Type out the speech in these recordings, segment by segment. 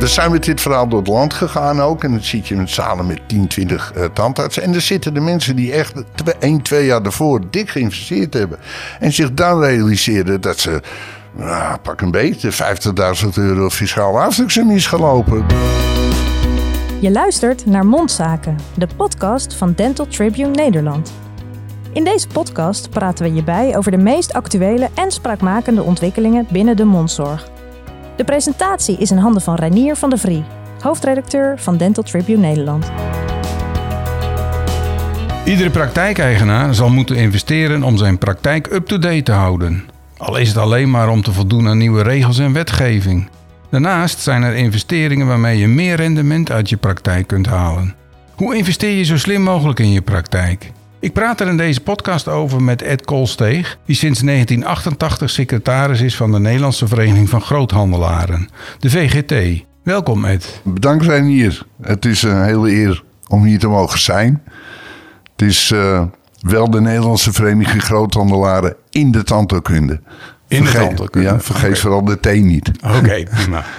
We zijn met dit verhaal door het land gegaan ook. En dan zit je met zalen met 10, 20 uh, tandartsen. En er zitten de mensen die echt 1, 2 jaar daarvoor dik geïnvesteerd hebben. En zich dan realiseren dat ze, nou, pak een beetje, 50.000 euro fiscaal afstuk zijn misgelopen. Je luistert naar Mondzaken, de podcast van Dental Tribune Nederland. In deze podcast praten we je bij over de meest actuele en spraakmakende ontwikkelingen binnen de mondzorg. De presentatie is in handen van Reinier van der Vrie, hoofdredacteur van Dental Tribune Nederland. Iedere praktijkeigenaar zal moeten investeren om zijn praktijk up-to-date te houden. Al is het alleen maar om te voldoen aan nieuwe regels en wetgeving. Daarnaast zijn er investeringen waarmee je meer rendement uit je praktijk kunt halen. Hoe investeer je zo slim mogelijk in je praktijk? Ik praat er in deze podcast over met Ed Koolsteeg, die sinds 1988 secretaris is van de Nederlandse Vereniging van Groothandelaren, de VGT. Welkom Ed. Bedankt zijn hier. Het is een hele eer om hier te mogen zijn. Het is uh, wel de Nederlandse Vereniging Groothandelaren in de tandheelkunde. In de tandheelkunde? Ja, vergeet okay. vooral de T niet. Oké, okay, prima.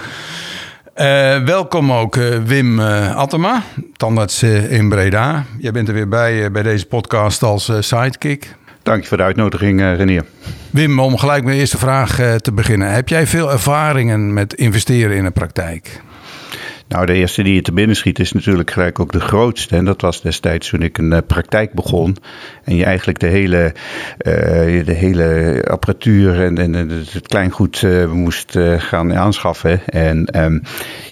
Uh, welkom ook uh, Wim uh, Attema, tandarts in Breda. Jij bent er weer bij bij deze podcast als sidekick. Dank je voor de uitnodiging, Renier. Wim, om gelijk met de eerste vraag te beginnen. Heb jij veel ervaringen met investeren in een praktijk? Nou, de eerste die je te binnen schiet is natuurlijk gelijk ook de grootste. En dat was destijds toen ik een praktijk begon. En je eigenlijk de hele, uh, de hele apparatuur en, en het kleingoed uh, moest gaan aanschaffen. En um,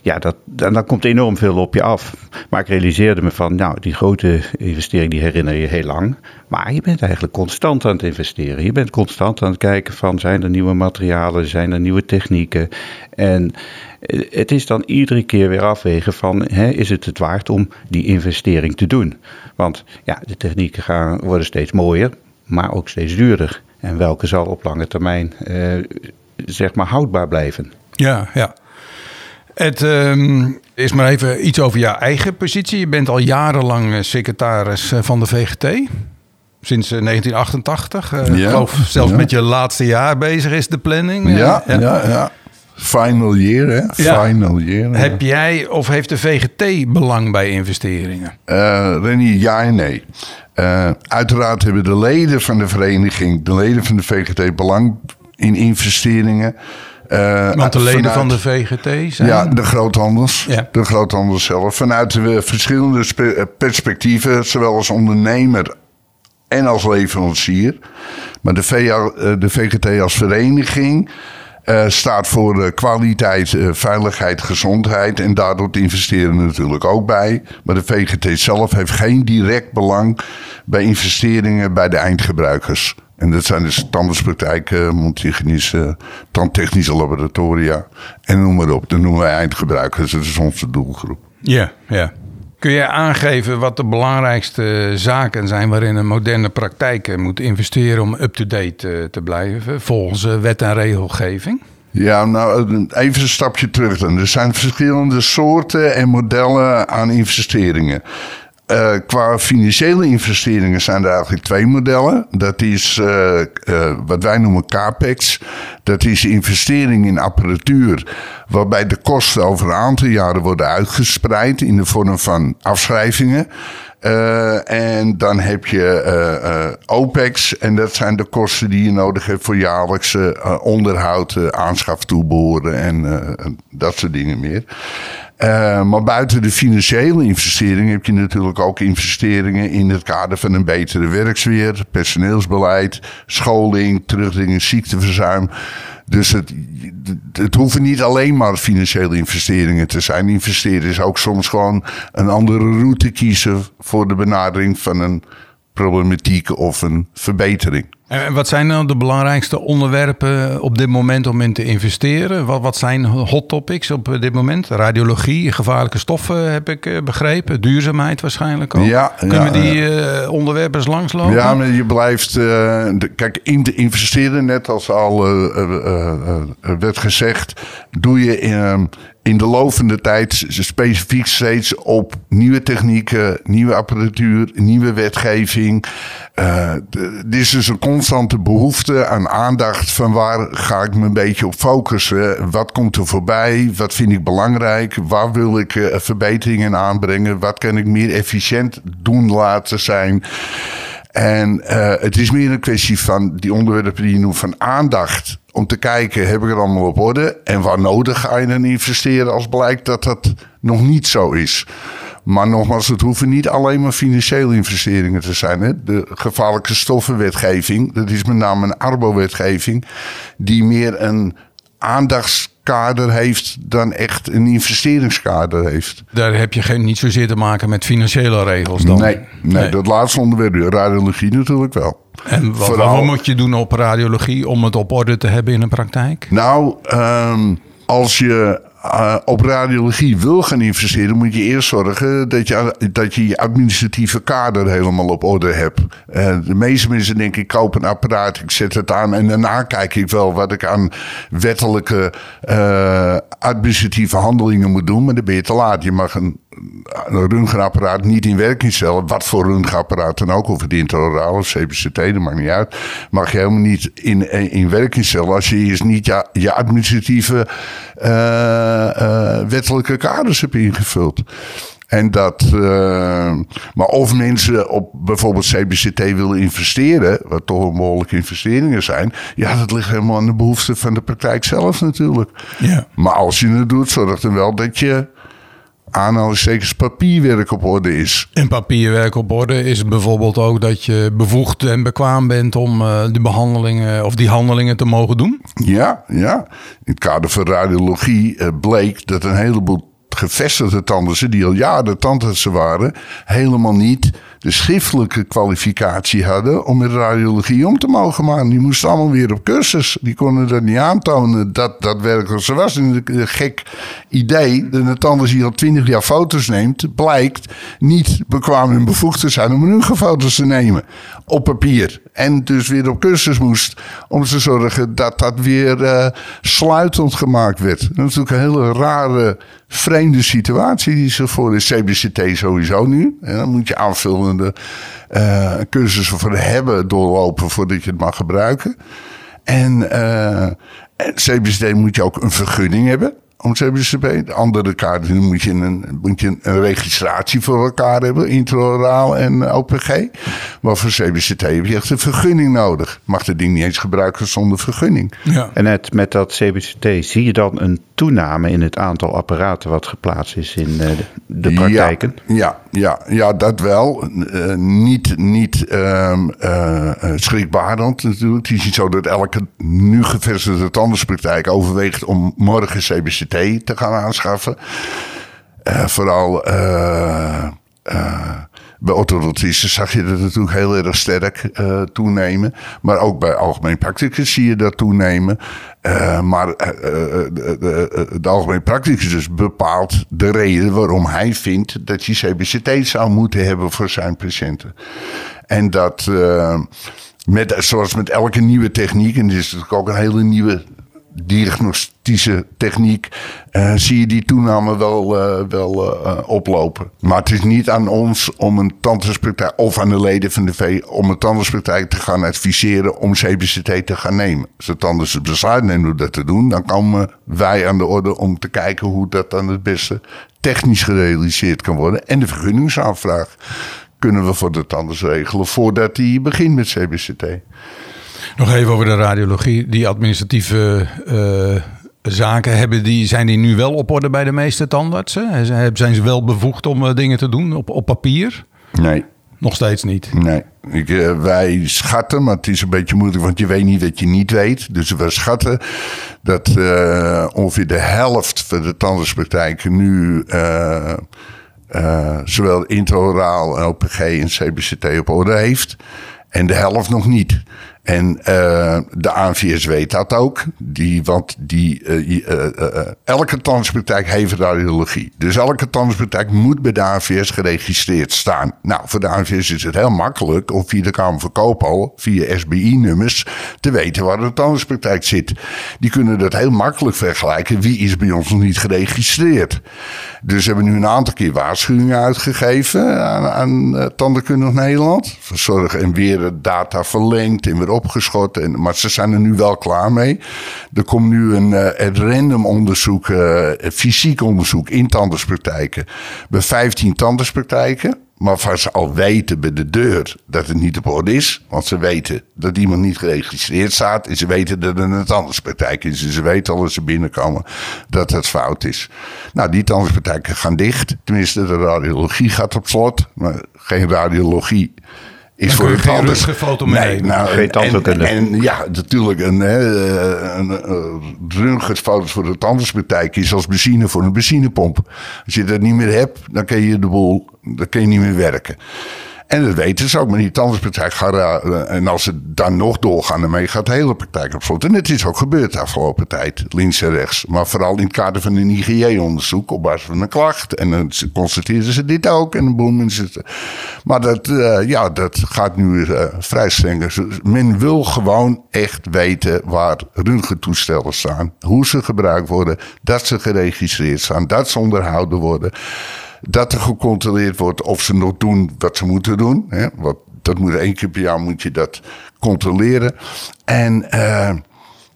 ja, dat, dan, dan komt enorm veel op je af. Maar ik realiseerde me van, nou, die grote investering die herinner je heel lang. Maar je bent eigenlijk constant aan het investeren. Je bent constant aan het kijken van, zijn er nieuwe materialen, zijn er nieuwe technieken? En het is dan iedere keer weer afwegen van, hè, is het het waard om die investering te doen? Want ja, de technieken gaan, worden steeds mooier, maar ook steeds duurder. En welke zal op lange termijn, eh, zeg maar, houdbaar blijven? Ja, ja. Het um, is maar even iets over jouw eigen positie. Je bent al jarenlang eh, secretaris eh, van de VGT. Sinds 1988. Uh, ja, ik geloof zelfs ja. met je laatste jaar bezig is de planning. Ja, ja, ja. ja. Final year, hè? Final year. Heb jij of heeft de VGT belang bij investeringen? Uh, Renier, ja en nee. Uh, uiteraard hebben de leden van de vereniging, de leden van de VGT, belang in investeringen. Uh, Want de leden vanuit, van de VGT zijn? Ja, de groothandels. Ja. De groothandels zelf. Vanuit de verschillende perspectieven, zowel als ondernemer en als leverancier. Maar de, VA, de VGT als vereniging uh, staat voor uh, kwaliteit, uh, veiligheid, gezondheid. En daardoor investeren natuurlijk ook bij. Maar de VGT zelf heeft geen direct belang bij investeringen bij de eindgebruikers. En dat zijn dus tandartspraktijken, mondhygiënische, tandtechnische laboratoria. En noem maar op. Dat noemen wij eindgebruikers. Dat is onze doelgroep. Ja, ja. Kun je aangeven wat de belangrijkste zaken zijn waarin een moderne praktijk moet investeren om up-to-date te blijven volgens wet en regelgeving? Ja, nou even een stapje terug dan. Er zijn verschillende soorten en modellen aan investeringen. Uh, qua financiële investeringen zijn er eigenlijk twee modellen. Dat is uh, uh, wat wij noemen CAPEX. Dat is investering in apparatuur, waarbij de kosten over een aantal jaren worden uitgespreid in de vorm van afschrijvingen. En dan heb je OPEX, en dat zijn de kosten die je nodig hebt voor jaarlijkse onderhoud, aanschaf, toeboren en dat soort dingen meer. Maar buiten de financiële investeringen heb je natuurlijk ook investeringen in het kader van een betere werksfeer, personeelsbeleid, scholing, terugdringen ziekteverzuim. Dus het, het hoeven niet alleen maar financiële investeringen te zijn. Investeren is ook soms gewoon een andere route kiezen voor de benadering van een problematiek of een verbetering. En wat zijn dan de belangrijkste onderwerpen op dit moment om in te investeren? Wat, wat zijn hot topics op dit moment? Radiologie, gevaarlijke stoffen heb ik eh, begrepen. Duurzaamheid waarschijnlijk ook. Ja, Kunnen we die uh, onderwerpen eens langslopen? Ja, maar je blijft... Uh, de, kijk, in te investeren, net als al werd gezegd... doe je in, in de loop van de tijd specifiek steeds op nieuwe technieken, nieuwe apparatuur, nieuwe wetgeving. Uh, is dus een constante behoefte aan aandacht van waar ga ik me een beetje op focussen. Wat komt er voorbij? Wat vind ik belangrijk? Waar wil ik uh, verbeteringen aanbrengen? Wat kan ik meer efficiënt doen laten zijn? En uh, het is meer een kwestie van die onderwerpen die je noemt van aandacht. Om te kijken, heb ik het allemaal op orde? En waar nodig ga je dan investeren als blijkt dat dat nog niet zo is? Maar nogmaals, het hoeven niet alleen maar financiële investeringen te zijn. Hè? De gevaarlijke stoffenwetgeving, dat is met name een arbowetgeving, die meer een aandachtskader heeft dan echt een investeringskader heeft. Daar heb je geen, niet zozeer te maken met financiële regels dan? Nee, nee, nee. dat laatste onderwerp, radiologie natuurlijk wel. En wat, Vooral, wat moet je doen op radiologie om het op orde te hebben in de praktijk? Nou, um, als je uh, op radiologie wil gaan investeren, moet je eerst zorgen dat je dat je, je administratieve kader helemaal op orde hebt. Uh, de meeste mensen denken, ik koop een apparaat, ik zet het aan en daarna kijk ik wel wat ik aan wettelijke uh, administratieve handelingen moet doen. Maar dan ben je te laat. Je mag een, een röntgenapparaat niet in werking stellen. Wat voor röntgenapparaat dan ook, of het intraoraal of CBCT, dat maakt niet uit. Mag je helemaal niet in, in werking stellen als je eerst niet je, je administratieve uh, wettelijke kaders hebt ingevuld. En dat, uh, maar of mensen op bijvoorbeeld CBCT willen investeren, wat toch een behoorlijke investeringen zijn, ja, dat ligt helemaal aan de behoefte van de praktijk zelf natuurlijk. Ja. Maar als je het doet, zorg dan wel dat je aanhalingstekens papierwerk op orde is. En papierwerk op orde is bijvoorbeeld ook dat je bevoegd en bekwaam bent om uh, die behandelingen of die handelingen te mogen doen? Ja, ja. In het kader van radiologie uh, bleek dat een heleboel gevestigde tandartsen, die al jaren tandartsen waren, helemaal niet de schriftelijke kwalificatie hadden om met radiologie om te mogen maken. Die moesten allemaal weer op cursus. Die konden dat niet aantonen dat dat werkelijk zo was. een gek idee dat een tandarts die al twintig jaar foto's neemt, blijkt niet bekwaam en bevoegd te zijn om een foto's te nemen op papier. En dus weer op cursus moest om te zorgen dat dat weer uh, sluitend gemaakt werd. Dat is natuurlijk een hele rare, vreemde situatie die ze voor de CBCT sowieso nu. En dan moet je aanvullende uh, cursussen voor hebben doorlopen voordat je het mag gebruiken. En uh, CBCT moet je ook een vergunning hebben om CBCP. De andere kaarten moet je, een, moet je een registratie voor elkaar hebben, intraoraal en OPG. Maar voor CBCT heb je echt een vergunning nodig. Mag het ding niet eens gebruiken zonder vergunning. Ja. En net met dat CBCT zie je dan een toename in het aantal apparaten wat geplaatst is in uh, de praktijken? Ja, ja, ja, ja dat wel. Uh, niet niet um, uh, schrikbarend natuurlijk. Het is niet zo dat elke nu gevestigde tandartspraktijk overweegt om morgen CBCT te gaan aanschaffen. Uh, vooral uh, bij orthodontisten zag je dat natuurlijk heel erg sterk toenemen. Maar ook bij algemeen practicus zie je dat toenemen. maar de, de algemeen practicus dus bepaalt de reden waarom hij vindt dat je CBCT zou moeten hebben voor zijn patiënten. En dat met, zoals met elke nieuwe techniek, en dit is natuurlijk ook een hele nieuwe diagnostische techniek uh, zie je die toename wel, uh, wel uh, oplopen. Maar het is niet aan ons om een tandartspraktijk of aan de leden van de V om een tandartspraktijk te gaan adviseren om CBCT te gaan nemen. Als de tandarts het besluit neemt om dat te doen, dan komen wij aan de orde om te kijken hoe dat dan het beste technisch gerealiseerd kan worden. En de vergunningsaanvraag kunnen we voor de tandarts regelen voordat hij begint met CBCT. Nog even over de radiologie. Die administratieve uh, zaken, hebben die, zijn die nu wel op orde bij de meeste tandartsen? Zijn ze wel bevoegd om uh, dingen te doen op, op papier? Nee. Nog steeds niet? Nee. Ik, uh, wij schatten, maar het is een beetje moeilijk, want je weet niet wat je niet weet. Dus we schatten dat ongeveer de helft van de tandartspraktijken nu... zowel intraoraal, LPG en CBCT op orde heeft. En de helft nog niet. En uh, de ANVS weet dat ook. Die, want die, uh, uh, elke tandartspraktijk heeft radiologie. Dus elke tandartspraktijk moet bij de ANVS geregistreerd staan. Nou, voor de ANVS is het heel makkelijk om via de Kamer van Koopal, via SBI-nummers, te weten waar de tandartspraktijk zit. Die kunnen dat heel makkelijk vergelijken. Wie is bij ons nog niet geregistreerd? Dus we hebben nu een aantal keer waarschuwingen uitgegeven aan, aan Nederland. Verzorg en weer data verlengd en weer opgeschot. En, maar ze zijn er nu wel klaar mee. Er komt nu een, uh, random onderzoek, uh, fysiek onderzoek in tandartspraktijken. Bij 15 tandartspraktijken. Maar waar ze al weten bij de deur dat het niet op orde is. Want ze weten dat iemand niet geregistreerd staat. En ze weten dat het een tandartspraktijk is. En ze weten al als ze binnenkomen dat het fout is. Nou, die tandartspraktijken gaan dicht. Tenminste, de radiologie gaat op slot. Maar geen radiologie is voor het geen rustige foto mee. nou, Geen tandheelkunde. En, en, ja, natuurlijk, een, een, een, een röntgenfoto's voor de tandartspraktijk is als benzine voor een benzinepomp. Als je dat niet meer hebt, dan kun je de boel, dan kun je niet meer werken. En dat weten ze ook, maar die tandartspraktijk gaat, uh, en als ze dan nog doorgaan ermee, gaat de hele praktijk op slot. En het is ook gebeurd de afgelopen tijd, links en rechts. Maar vooral in het kader van een IGJ-onderzoek op basis van een klacht. En dan constateerden ze dit ook en mensen. Maar dat, uh, ja, dat gaat nu uh, vrij streng. Dus men wil gewoon echt weten waar röntgentoestellen staan, hoe ze gebruikt worden, dat ze geregistreerd staan, dat ze onderhouden worden dat er gecontroleerd wordt of ze nog doen wat ze moeten doen. Hè? Want dat moet één keer per jaar moet je dat controleren. En uh,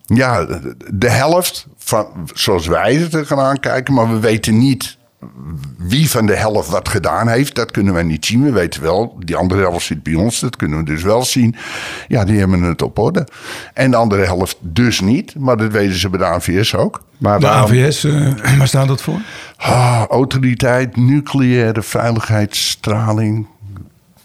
ja, de helft van zoals wij het er gaan aankijken, maar we weten niet wie van de helft wat gedaan heeft, dat kunnen wij niet zien. We weten wel, die andere helft zit bij ons, dat kunnen we dus wel zien. Ja, die hebben het op orde. En de andere helft dus niet, maar dat weten ze bij de AVS ook. Maar de waarom... AVS, uh, waar staat dat voor? Ah, autoriteit, nucleaire veiligheid, straling,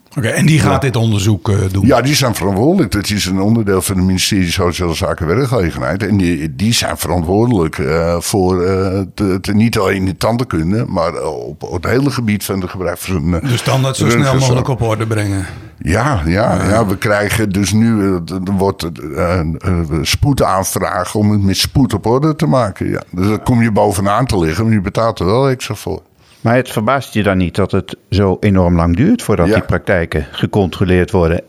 Oké, okay, en die gaat ja. dit onderzoek uh, doen? Ja, die zijn verantwoordelijk. Dat is een onderdeel van het ministerie Sociale Zaken en Werkgelegenheid. En die, die zijn verantwoordelijk uh, voor uh, niet alleen de tandenkunde, maar op, op, het hele gebied van de gebruik van. de standaard zo snel mogelijk op orde brengen. Ja, ja, ja, we krijgen dus nu, er wordt spoedaanvraag om het met spoed op orde te maken. Ja. Dus dan kom je bovenaan te liggen, maar je betaalt er wel extra voor. Maar het verbaast je dan niet dat het zo enorm lang duurt voordat ja. die praktijken gecontroleerd worden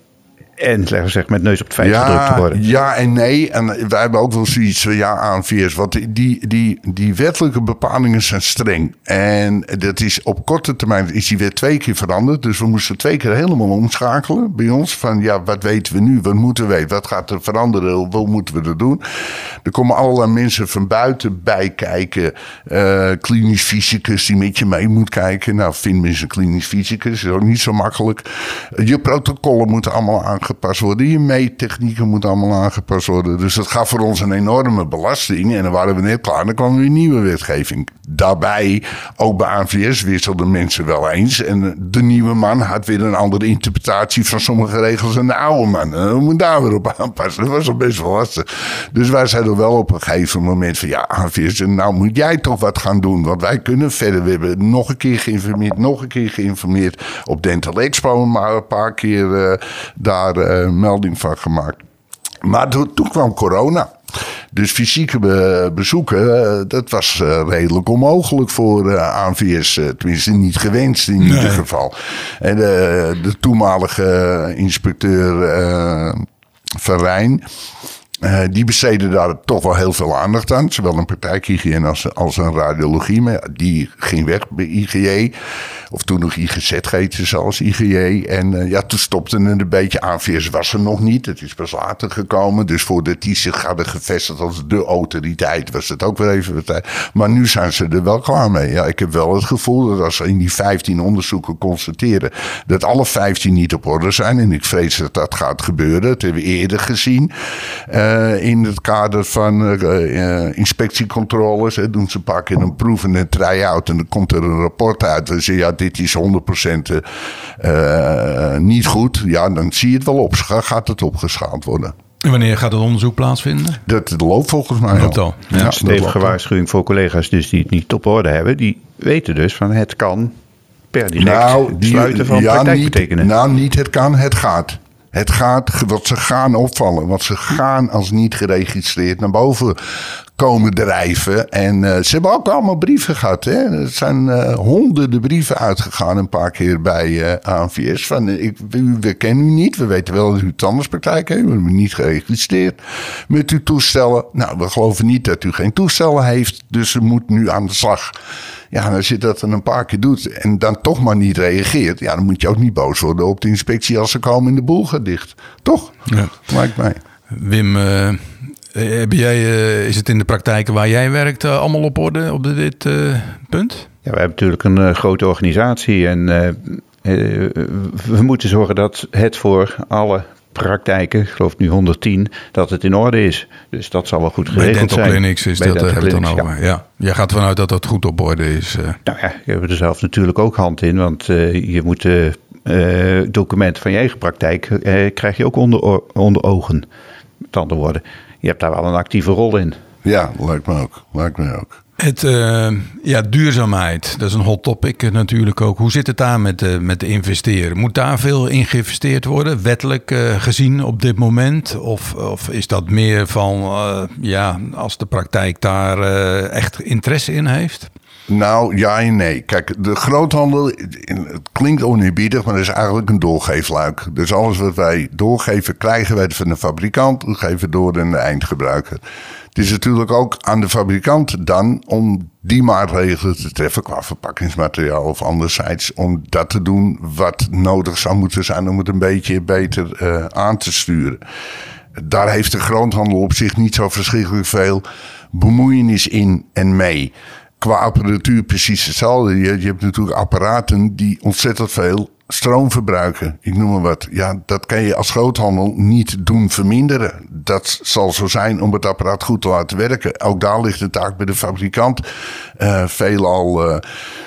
en zeg met neus op het feit ja, gedrukt te worden. Ja en nee. En wij hebben ook wel zoiets van ja aan VS. Want die, die, die wettelijke bepalingen zijn streng. En dat is op korte termijn is die wet twee keer veranderd. Dus we moesten twee keer helemaal omschakelen bij ons. Van ja, wat weten we nu? Wat moeten we weten? Wat gaat er veranderen? Hoe moeten we dat doen? Er komen allerlei mensen van buiten bij kijken. Uh, klinisch fysicus die met je mee moet kijken. Nou, vind mensen klinisch fysicus. is ook niet zo makkelijk. Je protocollen moeten allemaal aangepast worden. Je meettechnieken moeten allemaal aangepast worden. Dus dat gaf voor ons een enorme belasting. En dan waren we net klaar. Dan kwam weer nieuwe wetgeving. Daarbij, ook bij ANVS wisselden mensen wel eens. En de nieuwe man had weer een andere interpretatie van sommige regels dan de oude man. En dan moet daar weer op aanpassen. Dat was al best wel lastig. Dus wij zeiden wel op een gegeven moment van ja, ANVS, nou moet jij toch wat gaan doen. Want wij kunnen verder. We hebben nog een keer geïnformeerd, nog een keer geïnformeerd. Op Dental Expo maar een paar keer uh, daar uh, melding van gemaakt. Maar toen, toen kwam corona. Dus fysieke be bezoeken, uh, dat was uh, redelijk onmogelijk voor ANVS. tenminste, niet gewenst in nee. ieder geval. En de toenmalige inspecteur Van Rijn... Uh, die besteden daar toch wel heel veel aandacht aan. Zowel een praktijkhygiëne als, als een radiologie. Maar die ging weg bij IGJ. Of toen nog IGZ heette ze als IGJ. En uh, ja, toen stopte het een beetje. ANVS was er nog niet. Het is pas later gekomen. Dus voordat die zich hadden gevestigd als de autoriteit... was het ook weer even wat tijd. Maar nu zijn ze er wel klaar mee. Ja, ik heb wel het gevoel dat als ze in die 15 onderzoeken constateren... dat alle 15 niet op orde zijn. En ik vrees dat dat gaat gebeuren. Dat hebben we eerder gezien. Uh, uh, in het kader van uh, uh, inspectiecontroles. Hè, doen ze een paar keer een proef en een try-out. En dan komt er een rapport uit. Dan je, ja, dit is 100% niet goed. Ja, dan zie je het wel op. Gaat het opgeschaald worden. En wanneer gaat het onderzoek plaatsvinden? Dat, loopt volgens mij loopt al. Ja, ja stevige waarschuwing voor collega's dus die het niet op orde hebben. Die weten dus van het kan per direct nou, die, sluiten van ja, praktijk niet, betekenen. Nou, niet het kan, het gaat. Het gaat, wat ze gaan opvallen, wat ze gaan als niet geregistreerd naar boven komen drijven. En uh, ze hebben ook allemaal brieven gehad. Hè? Er zijn uh, honderden brieven uitgegaan een paar keer bij uh, ANVS. Van, ik, we, we, kennen u niet, we weten wel dat u tandartspraktijk heeft. We hebben u niet geregistreerd met uw toestellen. Nou, we geloven niet dat u geen toestellen heeft, dus u moet nu aan de slag. Ja, als je dat dan een paar keer doet en dan toch maar niet reageert, ja, dan moet je ook niet boos worden op de inspectie als ze komen in de boel gaat dicht. Toch? Ja. Lijkt mij. Wim, heb jij, uh, is het in de praktijken waar jij werkt uh, allemaal op orde op dit punt? Ja, we hebben natuurlijk een grote organisatie en we moeten zorgen dat het voor alle praktijken, ik geloof nu 110, dat het in orde is. Dus dat zal wel goed geregeld zijn. Bij dental clinics is dat, hebben we dan over. Ja. Jij gaat ervan uit dat dat goed op orde is. Nou ja, je hebt er zelf natuurlijk ook hand in, want je moet documenten van je eigen praktijk, krijg je ook onder, onder ogen. Met andere woorden, je hebt daar wel een actieve rol in. Ja, lijkt me ook. Lijkt me ook. Het, uh, ja, duurzaamheid, dat is een hot topic natuurlijk ook. Hoe zit het daar met, uh, met de investeren? Moet daar veel in geïnvesteerd worden, wettelijk gezien op dit moment? Of, of is dat meer van, ja, als de praktijk daar echt interesse in heeft? Nou, ja en nee. Kijk, de groothandel, het klinkt oneerbiedig, maar dat is eigenlijk een doorgeefluik. Dus alles wat wij doorgeven, krijgen wij van de fabrikant, we geven door aan de eindgebruiker. Het is natuurlijk ook aan de fabrikant dan om die maatregelen te treffen qua verpakkingsmateriaal of anderzijds. Om dat te doen wat nodig zou moeten zijn om het een beetje beter uh, aan te sturen. Daar heeft de groothandel op zich niet zo verschrikkelijk veel bemoeienis in en mee. Qua apparatuur precies hetzelfde. Je, je hebt natuurlijk apparaten die ontzettend veel stroom verbruiken, ik noem maar wat. Ja, dat kan je als groothandel niet doen verminderen. Dat zal zo zijn om het apparaat goed te laten werken. Ook daar ligt de taak bij de fabrikant. Uh, veelal uh,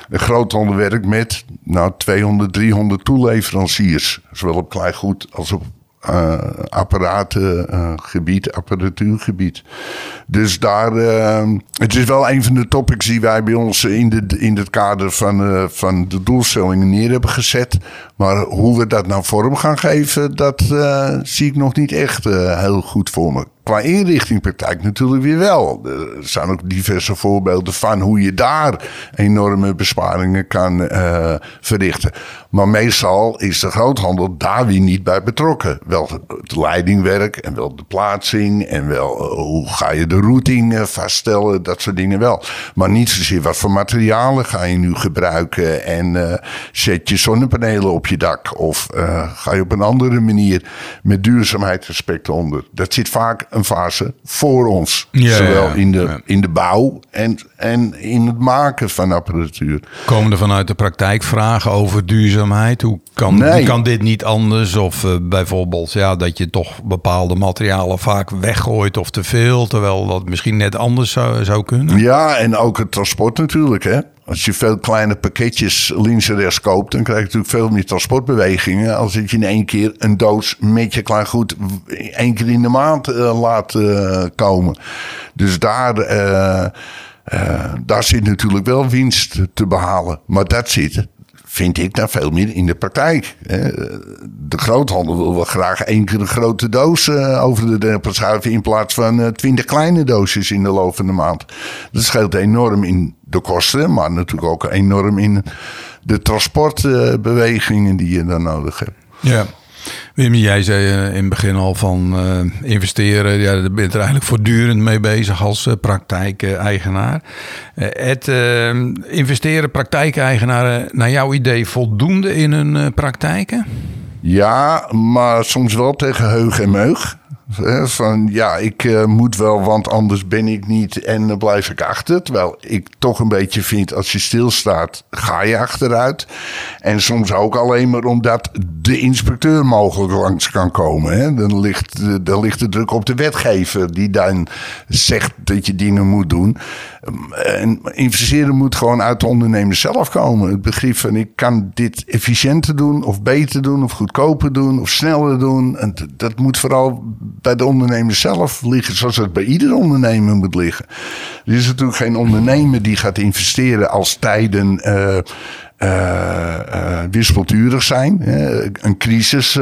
een groothandel werkt met nou, 200, 300 toeleveranciers. Zowel op klein goed als op uh, apparatengebied, apparatuurgebied. Dus daar, uh, het is wel een van de topics die wij bij ons in, de, in het kader van, uh, van de doelstellingen neer hebben gezet. Maar hoe we dat nou vorm gaan geven, dat zie ik nog niet echt heel goed voor me qua inrichtingpraktijk natuurlijk weer wel. Er zijn ook diverse voorbeelden van hoe je daar enorme besparingen kan uh, verrichten. Maar meestal is de groothandel daar weer niet bij betrokken. Wel het leidingwerk en wel de plaatsing en wel uh, hoe ga je de routing uh, vaststellen, dat soort dingen wel. Maar niet zozeer wat voor materialen ga je nu gebruiken en zet je zonnepanelen op je dak of ga je op een andere manier met duurzaamheidsaspecten onder. Dat zit vaak een fase voor ons. Zowel in, de, in de bouw en, en in het maken van apparatuur. Komen er vanuit de praktijk vragen over duurzaamheid? Hoe kan, nee. kan dit niet anders? Of uh, bijvoorbeeld ja, dat je toch bepaalde materialen vaak weggooit of te veel, terwijl dat misschien net anders zou, zou kunnen? Ja, en ook het transport natuurlijk. Hè? Als je veel kleine pakketjes links en rechts koopt, dan krijg je natuurlijk veel meer transportbewegingen. Als je in één keer een doos met je klein goed één keer in de maand uh, laat uh, komen. Dus daar, uh, daar zit natuurlijk wel winst te behalen. Maar dat zit vind ik daar veel meer in de praktijk. De groothandel wil wel graag één een grote doos eh, over de drempel schuiven... in plaats van eh, twintig kleine doosjes in de loop van de maand. Dat scheelt enorm in de kosten, maar natuurlijk ook enorm in de transportbewegingen die je dan nodig hebt. Ja. Wim, jij zei eh, in het begin al van uh, investeren. Ja, daar ben je er eigenlijk voortdurend mee bezig als uh, praktijkeigenaar. het investeren praktijkeigenaren naar jouw idee voldoende in hun praktijken? Ja, maar soms wel tegen heug en meug. Van ja, ik uh, moet wel, want anders ben ik niet en dan blijf ik achter. Terwijl ik toch een beetje vind, als je stilstaat, ga je achteruit. En soms ook alleen maar omdat de inspecteur mogelijk langs kan komen. Hè. Dan, ligt, dan ligt de druk op de wetgever die dan zegt dat je dingen moet doen. En investeren moet gewoon uit de ondernemer zelf komen. Het begrip van ik kan dit efficiënter doen, of beter doen, of goedkoper doen, of sneller doen. En dat moet vooral bij de ondernemer zelf liggen, zoals het bij ieder ondernemer moet liggen. Er is natuurlijk geen ondernemer die gaat investeren als tijden. Uh, uh, wispelturig zijn. een crisis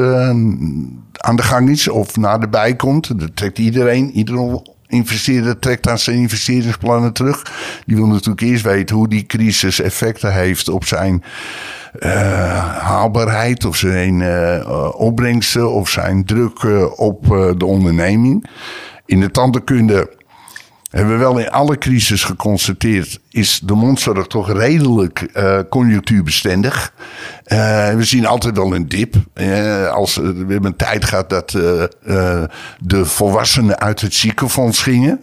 aan de gang is of naderbij komt. Dat trekt iedereen. Iedere investeerder trekt aan zijn investeringsplannen terug. Die wil natuurlijk eerst weten hoe die crisis effecten heeft op zijn haalbaarheid, of zijn opbrengsten, of zijn druk op de onderneming. In de tandheelkunde hebben we wel in alle crisis geconstateerd, is de mondzorg toch redelijk uh, conjunctuurbestendig. Uh, we zien altijd wel een dip. Uh, als, we hebben een tijd gehad dat de volwassenen uit het ziekenfonds gingen.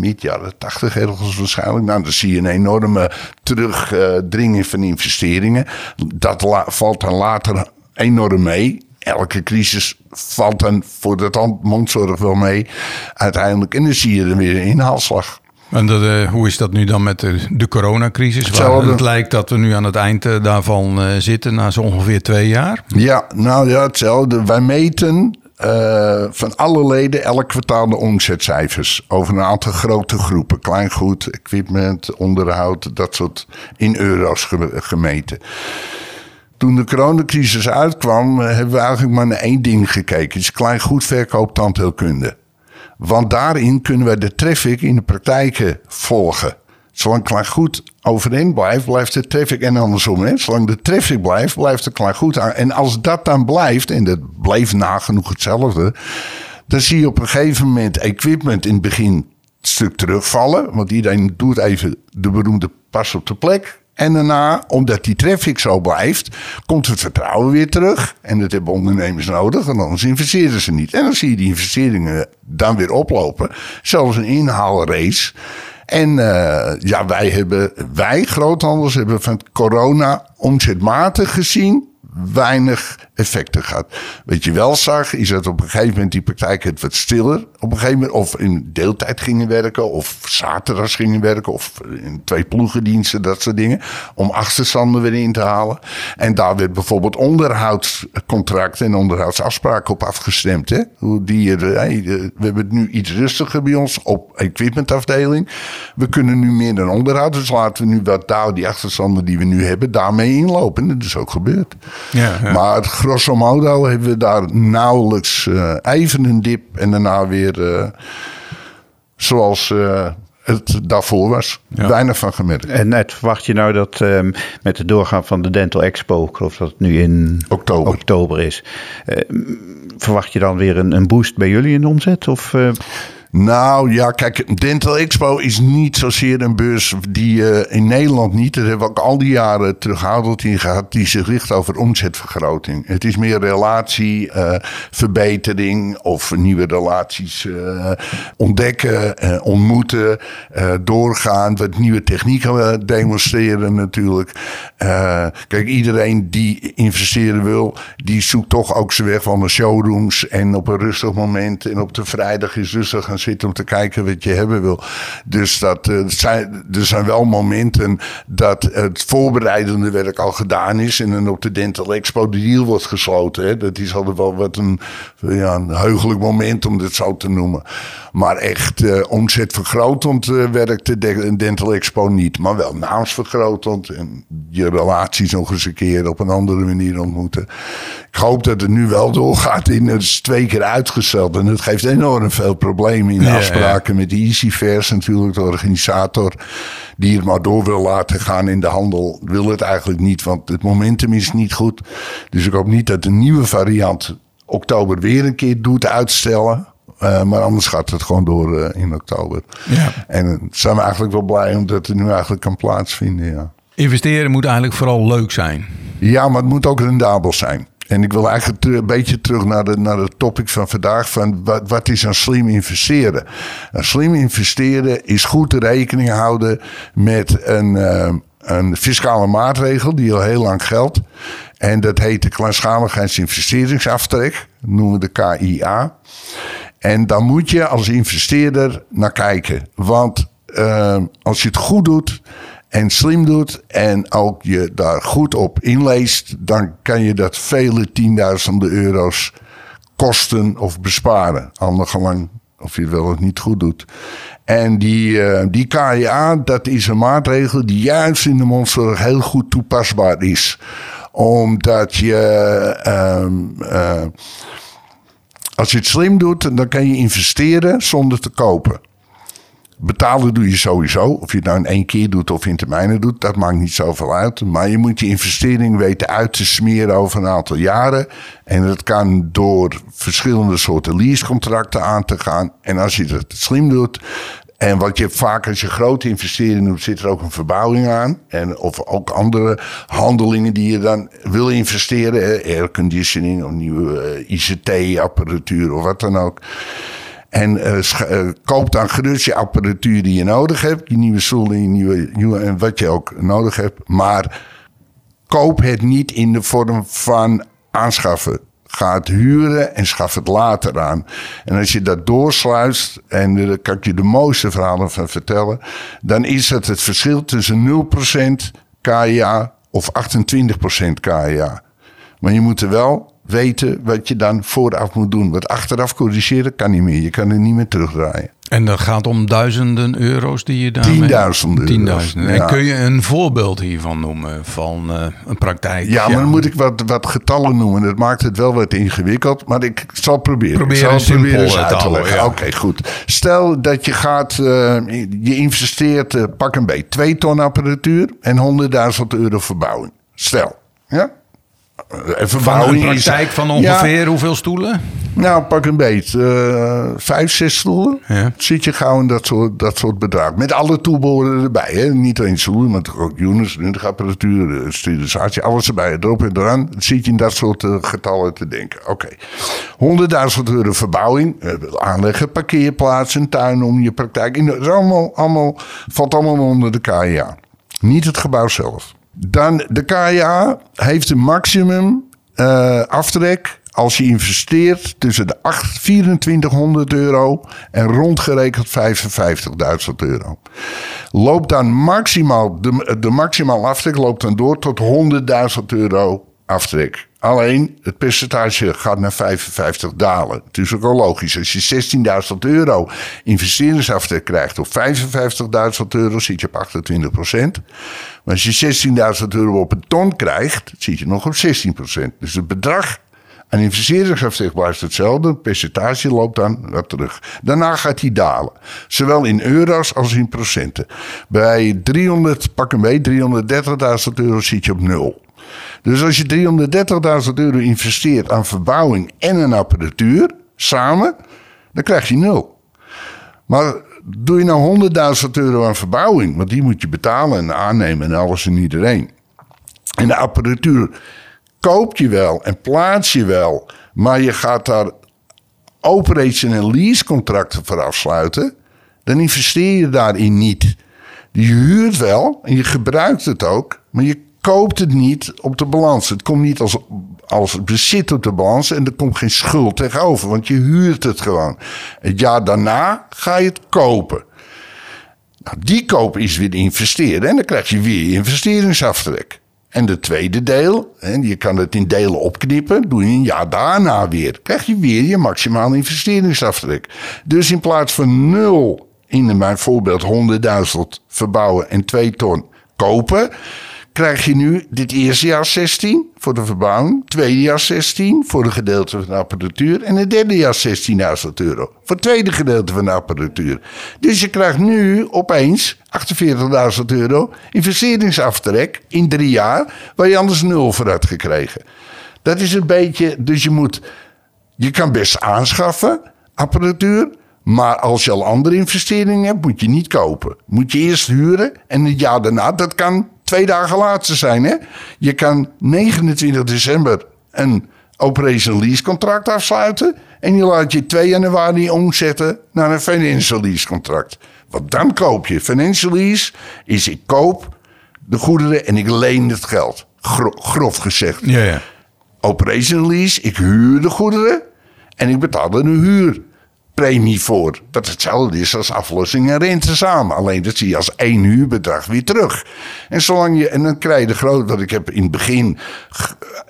Mid jaren tachtig ergens waarschijnlijk. Nou, dan zie je een enorme terugdringing van investeringen. Dat valt dan later enorm mee elke crisis valt dan voor de mondzorg wel mee uiteindelijk. En dan zie je er weer een inhaalslag. En dat, uh, hoe is dat nu dan met de, de coronacrisis? Waar het lijkt dat we nu aan het eind uh, daarvan uh, zitten, na zo ongeveer twee jaar. Ja, nou ja, hetzelfde. Wij meten van alle leden elk kwartaal de omzetcijfers. Over een aantal grote groepen. Kleingoed, equipment, onderhoud, dat soort in euro's gemeten. Toen de coronacrisis uitkwam, eh, hebben we eigenlijk maar naar één ding gekeken. Is klein goed verkoop tandheelkunde. Want daarin kunnen we de traffic in de praktijken volgen. Zolang klein goed overeind blijft, blijft de traffic en andersom. Hè? Zolang de traffic blijft, blijft de klein goed. En als dat dan blijft, en dat bleef nagenoeg hetzelfde, dan zie je op een gegeven moment equipment in het begin stuk terugvallen. Want iedereen doet even de beroemde pas op de plek. En daarna, omdat die traffic zo blijft, komt het vertrouwen weer terug. En dat hebben ondernemers nodig, en anders investeren ze niet. En dan zie je die investeringen dan weer oplopen. Zelfs een inhaalrace. En uh, ja, wij hebben, wij groothandels hebben van corona omzetmatig gezien weinig effecten gehad. Wat je wel zag, is dat op een gegeven moment die praktijk het wat stiller. Op een gegeven moment, of in deeltijd gingen werken, of zaterdags gingen werken, of in twee ploegendiensten, dat soort dingen. Om achterstanden weer in te halen. En daar werd bijvoorbeeld onderhoudscontracten en onderhoudsafspraken op afgestemd. Hè? Die, we hebben het nu iets rustiger bij ons op equipmentafdeling. We kunnen nu meer dan onderhoud, dus laten we nu wat daar, die achterstanden die we nu hebben, daarmee inlopen. dat is ook gebeurd. Ja, ja. Maar grosso modo hebben we daar nauwelijks uh, even een dip en daarna weer uh, zoals uh, het daarvoor was. Ja. Weinig van gemerkt. En net verwacht je nou dat um, met het doorgaan van de Dental Expo, ik geloof dat het nu in oktober, oktober is, verwacht je dan weer een, een, boost bij jullie in de omzet? Of, nou ja, kijk, Dental Expo is niet zozeer een beurs die uh, in Nederland niet, dat hebben we ook al die jaren terughoudend in gehad, die zich richt over omzetvergroting. Het is meer relatieverbetering uh, of nieuwe relaties uh, ontdekken, ontmoeten, doorgaan, wat nieuwe technieken demonstreren natuurlijk. kijk, iedereen die investeren wil, die zoekt toch ook zijn weg van de showrooms en op een rustig moment en op de vrijdag is rustig gaan om te kijken wat je hebben wil. Dus dat, uh, zijn, er zijn wel momenten dat het voorbereidende werk al gedaan is. En dan op de Dental Expo de deal wordt gesloten. Dat is altijd wel wat een, ja, een heugelijk moment om dit zo te noemen. Maar echt uh, omzetvergrotend uh, werkt de Dental Expo niet. Maar wel naamsvergrotend. En je relaties nog eens een keer op een andere manier ontmoeten. Ik hoop dat het nu wel doorgaat. In, het is twee keer uitgesteld. En het geeft enorm veel problemen in afspraken met EasyFairs natuurlijk. De organisator die het maar door wil laten gaan in de handel. Wil het eigenlijk niet. Want het momentum is niet goed. Dus ik hoop niet dat de nieuwe variant oktober weer een keer doet uitstellen. Uh, maar anders gaat het gewoon door uh, in oktober. Ja. En uh, zijn we eigenlijk wel blij omdat het nu eigenlijk kan plaatsvinden. Ja. Investeren moet eigenlijk vooral leuk zijn. Ja, maar het moet ook rendabel zijn. En ik wil eigenlijk een beetje terug naar de, naar de topic van vandaag. Van wat, wat is een slim investeren? Een slim investeren is goed rekening houden met een, uh, een fiscale maatregel die al heel lang geldt. En dat heet de kleinschaligheidsinvesteringsaftrek. Noemen we de KIA. En daar moet je als investeerder naar kijken. Want uh, als je het goed doet en slim doet en ook je daar goed op inleest, dan kan je dat vele tienduizenden euro's kosten of besparen. Al gelang Of je het wel of niet goed doet. En die, eh, die KIA, dat is een maatregel die juist in de mondzorg heel goed toepasbaar is. Omdat je, ehm, eh, als je het slim doet, dan kan je investeren zonder te kopen. Betalen doe je sowieso. Of je het nou in één keer doet of in termijnen doet, dat maakt niet zoveel uit. Maar je moet je investering weten uit te smeren over een aantal jaren. En dat kan door verschillende soorten leasecontracten aan te gaan. En als je het slim doet, en wat je vaak als je grote investeringen doet, zit er ook een verbouwing aan. En, of ook andere handelingen die je dan wil investeren. Airconditioning of nieuwe eh, ICT-apparatuur of wat dan ook. En uh, koop dan gerust je apparatuur die je nodig hebt. Je nieuwe stoelen, je nieuwe, nieuwe, en wat je ook nodig hebt. Maar koop het niet in de vorm van aanschaffen. Ga het huren en schaf het later aan. En als je dat doorsluist, en daar kan ik je de mooiste verhalen van vertellen, dan is het het verschil tussen 0% KIA of 28% KIA. Maar je moet er wel weten wat je dan vooraf moet doen. Wat achteraf corrigeren kan niet meer. Je kan er niet meer terugdraaien. En dat gaat om duizenden euro's die je daar. Tienduizenden. Tienduizenden. En kun je een voorbeeld hiervan noemen van uh, een praktijk? Ja, maar dan moet ik wat, wat getallen noemen. Dat maakt het wel wat ingewikkeld. Maar ik zal proberen. Probeer ik zal proberen uit te leggen. Oké, goed. Stel dat je gaat, uh, je investeert, uh, pak een beetje, 2 ton apparatuur en 100.000 euro verbouwing. Stel. Ja? Even van een praktijk van ongeveer hoeveel stoelen? Nou, pak een beet. Uh, vijf, zes stoelen. Ja. Zit je gauw in dat soort, dat soort bedrag. Met alle toebehoren erbij. Hè? Niet alleen stoelen, maar ook units, apparatuur, sterilisatie. Alles erbij. Erop en eraan. Zit je in dat soort uh, getallen te denken. Oké. Okay. 100.000 euro verbouwing. Uh, aanleggen, parkeerplaatsen, tuin om je praktijk. Dat allemaal, allemaal, valt allemaal onder de KIA. Niet het gebouw zelf. Dan de KA heeft een maximum uh, aftrek als je investeert tussen de 8, 2400 euro en rondgerekend 55.000 euro. Loopt dan maximaal, de, de maximaal aftrek loopt dan door tot 100.000 euro aftrek. Alleen het percentage gaat naar 55 dalen. Het is ook al logisch. Als je 16.000 euro investeringsaftrek krijgt op 55.000 euro, zit je op 28 procent. Maar als je 16.000 euro op een ton krijgt, zit je nog op 16 procent. Dus het bedrag aan investeringsaftrek blijft hetzelfde. Het percentage loopt dan wat terug. Daarna gaat hij dalen. Zowel in euro's als in procenten. Bij 300, pak een mee, 330.000 euro zit je op nul. Dus als je 330.000 euro investeert aan verbouwing en een apparatuur samen, dan krijg je nul. Maar doe je nou 100.000 euro aan verbouwing, want die moet je betalen en aannemen en alles en iedereen. En de apparatuur koop je wel en plaats je wel, maar je gaat daar operation- en leasecontracten voor afsluiten, dan investeer je daarin niet. Je huurt wel en je gebruikt het ook, maar je koopt het niet op de balans. Het komt niet als, als bezit op de balans en er komt geen schuld tegenover, want je huurt het gewoon. Het jaar daarna ga je het kopen. Nou, die koop is weer investeren en dan krijg je weer investeringsaftrek. En de tweede deel, en je kan het in delen opknippen, doe je een jaar daarna weer. Krijg je weer je maximale investeringsaftrek. Dus in plaats van nul in mijn voorbeeld 100.000 verbouwen en 2 ton kopen, krijg je nu dit eerste jaar 16 voor de verbouwing, tweede jaar 16 voor de gedeelte van de apparatuur en het derde jaar 16.000 euro voor het tweede gedeelte van de apparatuur. Dus je krijgt nu opeens 48.000 euro investeringsaftrek in drie jaar, waar je anders nul voor had gekregen. Dat is een beetje, dus je moet, je kan best aanschaffen apparatuur, maar als je al andere investeringen hebt, moet je niet kopen. Moet je eerst huren en het jaar daarna, dat kan twee dagen later zijn. Hè? Je kan 29 december een operation lease contract afsluiten. En je laat je 2 januari omzetten naar een financial lease contract. Want dan koop je. Financial lease is ik koop de goederen en ik leen het geld. grof gezegd. Ja, ja. Operation lease, ik huur de goederen en ik betaal een huur premie voor. Wat hetzelfde is als aflossing en rente samen. Alleen dat zie je als één huurbedrag weer terug. En zolang je, en dan krijg je de grote, wat ik heb in het begin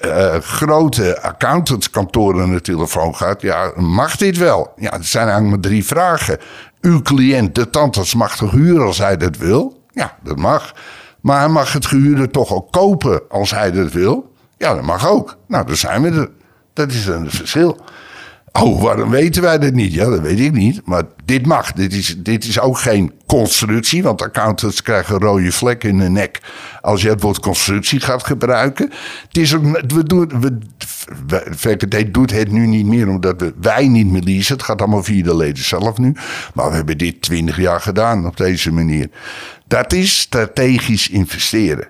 uh, grote accountantskantoren de telefoon gehad. Ja, mag dit wel? Ja, er zijn eigenlijk maar drie vragen. Uw cliënt, de tandarts, mag toch huren als hij dat wil? Ja, dat mag. Maar hij mag het gehuurde toch ook kopen als hij dat wil? Ja, dat mag ook. Nou, dan zijn we er. Dat is een verschil. Oh, waarom weten wij dat niet? Ja, dat weet ik niet. Maar dit mag. Dit is, dit is ook geen constructie. Want accountants krijgen rode vlekken in de nek. als je het woord constructie gaat gebruiken. Het is ook. We doen, we, VKD doet het nu niet meer omdat we, wij niet meer leasen. Het gaat allemaal via de leden zelf nu. Maar we hebben dit twintig jaar gedaan op deze manier. Dat is strategisch investeren.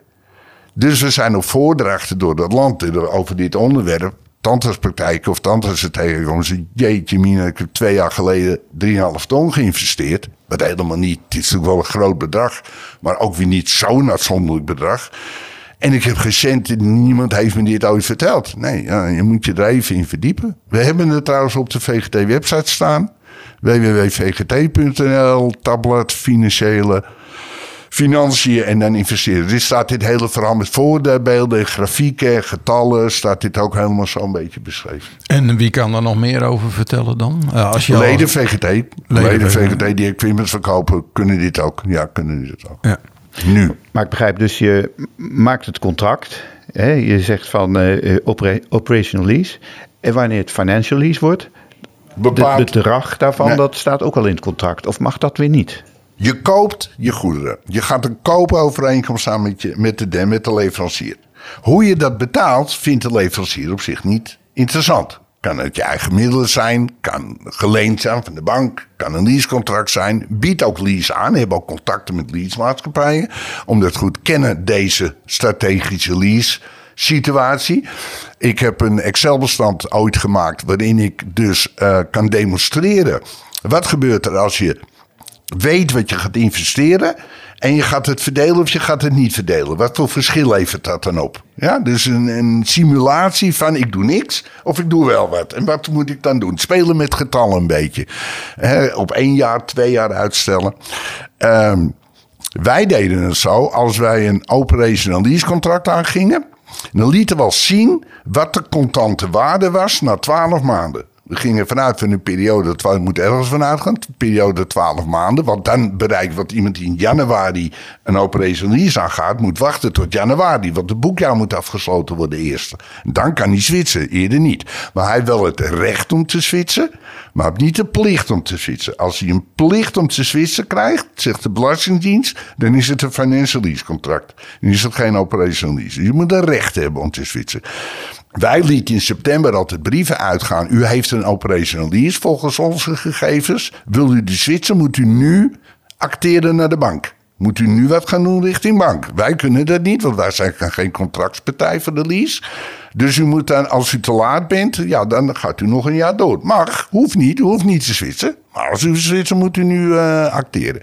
Dus we zijn op voordrachten door dat land over dit onderwerp tandartspraktijken of tandartsen tegenkomen. Ze jeetje mina, ik heb twee jaar geleden 3,5 ton geïnvesteerd. Wat helemaal niet, het is natuurlijk wel een groot bedrag. Maar ook weer niet zo'n uitzonderlijk bedrag. En ik heb gecenten, niemand heeft me dit ooit verteld. Nee, ja, je moet je er even in verdiepen. We hebben het trouwens op de VGT-website staan. www.vgt.nl, tabblad, financiële financiën en dan investeren. Dit staat dit hele verhaal met voorbeelden, grafieken, getallen. Staat dit ook helemaal zo'n beetje beschreven. En wie kan er nog meer over vertellen dan? Uh, als je leden VGT. Leden, leden VGT die equipment verkopen kunnen dit ook. Ja, kunnen dit ook. Ja. Nu. Maar ik begrijp dus, je maakt het contract. Hè? Je zegt van uh, operational lease. En wanneer het financial lease wordt, het bedrag daarvan, dat staat ook al in het contract. Of mag dat weer niet? Je koopt je goederen. Je gaat een koopovereenkomst aan met, je, met, de, met de leverancier. Hoe je dat betaalt, vindt de leverancier op zich niet interessant. Kan het je eigen middelen zijn, kan geleend zijn van de bank, kan een leasecontract zijn. Biedt ook lease aan, hebben ook contacten met leasemaatschappijen. Omdat goed kennen deze strategische lease situatie. Ik heb een Excel-bestand ooit gemaakt waarin ik dus uh, kan demonstreren. Wat gebeurt er als je weet wat je gaat investeren. En je gaat het verdelen of je gaat het niet verdelen. Wat voor verschil levert dat dan op? Ja, dus een, een simulatie van ik doe niks of ik doe wel wat. En wat moet ik dan doen? Spelen met getallen een beetje. op één jaar, twee jaar uitstellen. Um, wij deden het zo, als wij een operational lease contract aangingen... dan lieten we al zien wat de contante waarde was na 12 maanden. We gingen vanuit van een periode, dat moet ergens vanuit gaan, periode 12 maanden. Want dan bereikt wat iemand die in januari een operationeel aangaat, moet wachten tot januari. Want het boekjaar moet afgesloten worden eerst. Dan kan hij switchen, eerder niet. Maar hij heeft wel het recht om te switchen, maar niet de plicht om te switchen. Als hij een plicht om te switchen krijgt, zegt de Belastingdienst, dan is het een financial lease contract. Dan is het geen operational lease. Je moet een recht hebben om te switchen. Wij lieten in september altijd brieven uitgaan. U heeft een operational lease volgens onze gegevens. Wil u de switchen, moet u nu acteren naar de bank. Moet u nu wat gaan doen richting bank? Wij kunnen dat niet, want wij zijn geen contractspartij voor de lease. Dus u moet dan, als u te laat bent, ja, dan gaat u nog een jaar door. Mag, hoeft niet, u hoeft niet te switchen. Maar als u switchen, moet u nu uh, acteren.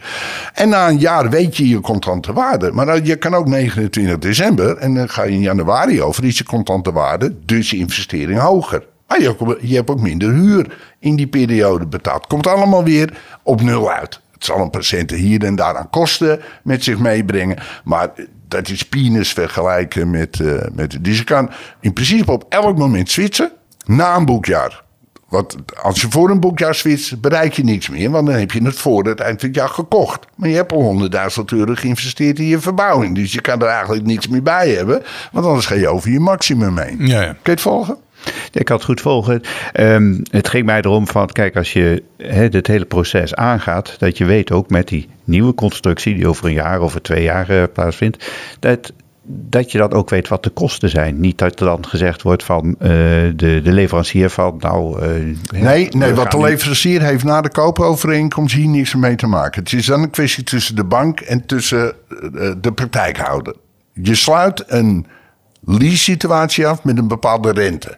En na een jaar weet je je contante waarde. Maar je kan ook 29 december en dan ga je in januari over, is je contante waarde, dus je investering hoger. Maar je, je hebt ook minder huur in die periode betaald. Komt allemaal weer op nul uit. Het zal een patiënten hier en daar aan kosten met zich meebrengen. Maar dat is penis vergelijken met, uh, met. Dus je kan in principe op elk moment switchen na een boekjaar. Want als je voor een boekjaar switcht, bereik je niks meer. Want dan heb je het voor het eind van het jaar gekocht. Maar je hebt al 100.000 euro geïnvesteerd in je verbouwing. Dus je kan er eigenlijk niks meer bij hebben. Want anders ga je over je maximum heen. Ja, ja. Kun je het volgen? ik kan het goed volgen. Um, het ging mij erom van, kijk, als je he, dit hele proces aangaat, dat je weet ook met die nieuwe constructie, die over een jaar, over twee jaar uh, plaatsvindt, dat, dat je dan ook weet wat de kosten zijn. Niet dat er dan gezegd wordt van uh, de, de leverancier van, nou... Uh, nee, nee wat de leverancier heeft na de koopovereenkomst hier niks mee te maken. Het is dan een kwestie tussen de bank en tussen de praktijkhouder. Je sluit een lease situatie af met een bepaalde rente.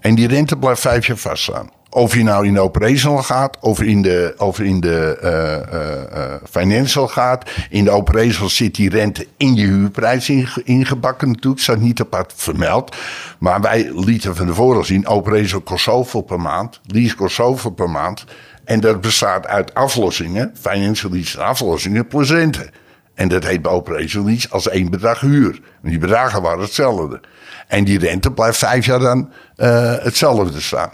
En die rente blijft vijf jaar vaststaan. Of je nou in de operational gaat, of in de, of in de uh, uh, financial gaat. In de operational zit die rente in je huurprijs ingebakken natuurlijk. Staat niet apart vermeld. Maar wij lieten van tevoren zien, operational kost zoveel per maand. Lease kost zoveel per maand. En dat bestaat uit aflossingen, financial lease aflossingen plus rente. En dat heet bij operational lease als één bedrag huur. Die bedragen waren hetzelfde. En die rente blijft vijf jaar dan uh, hetzelfde staan.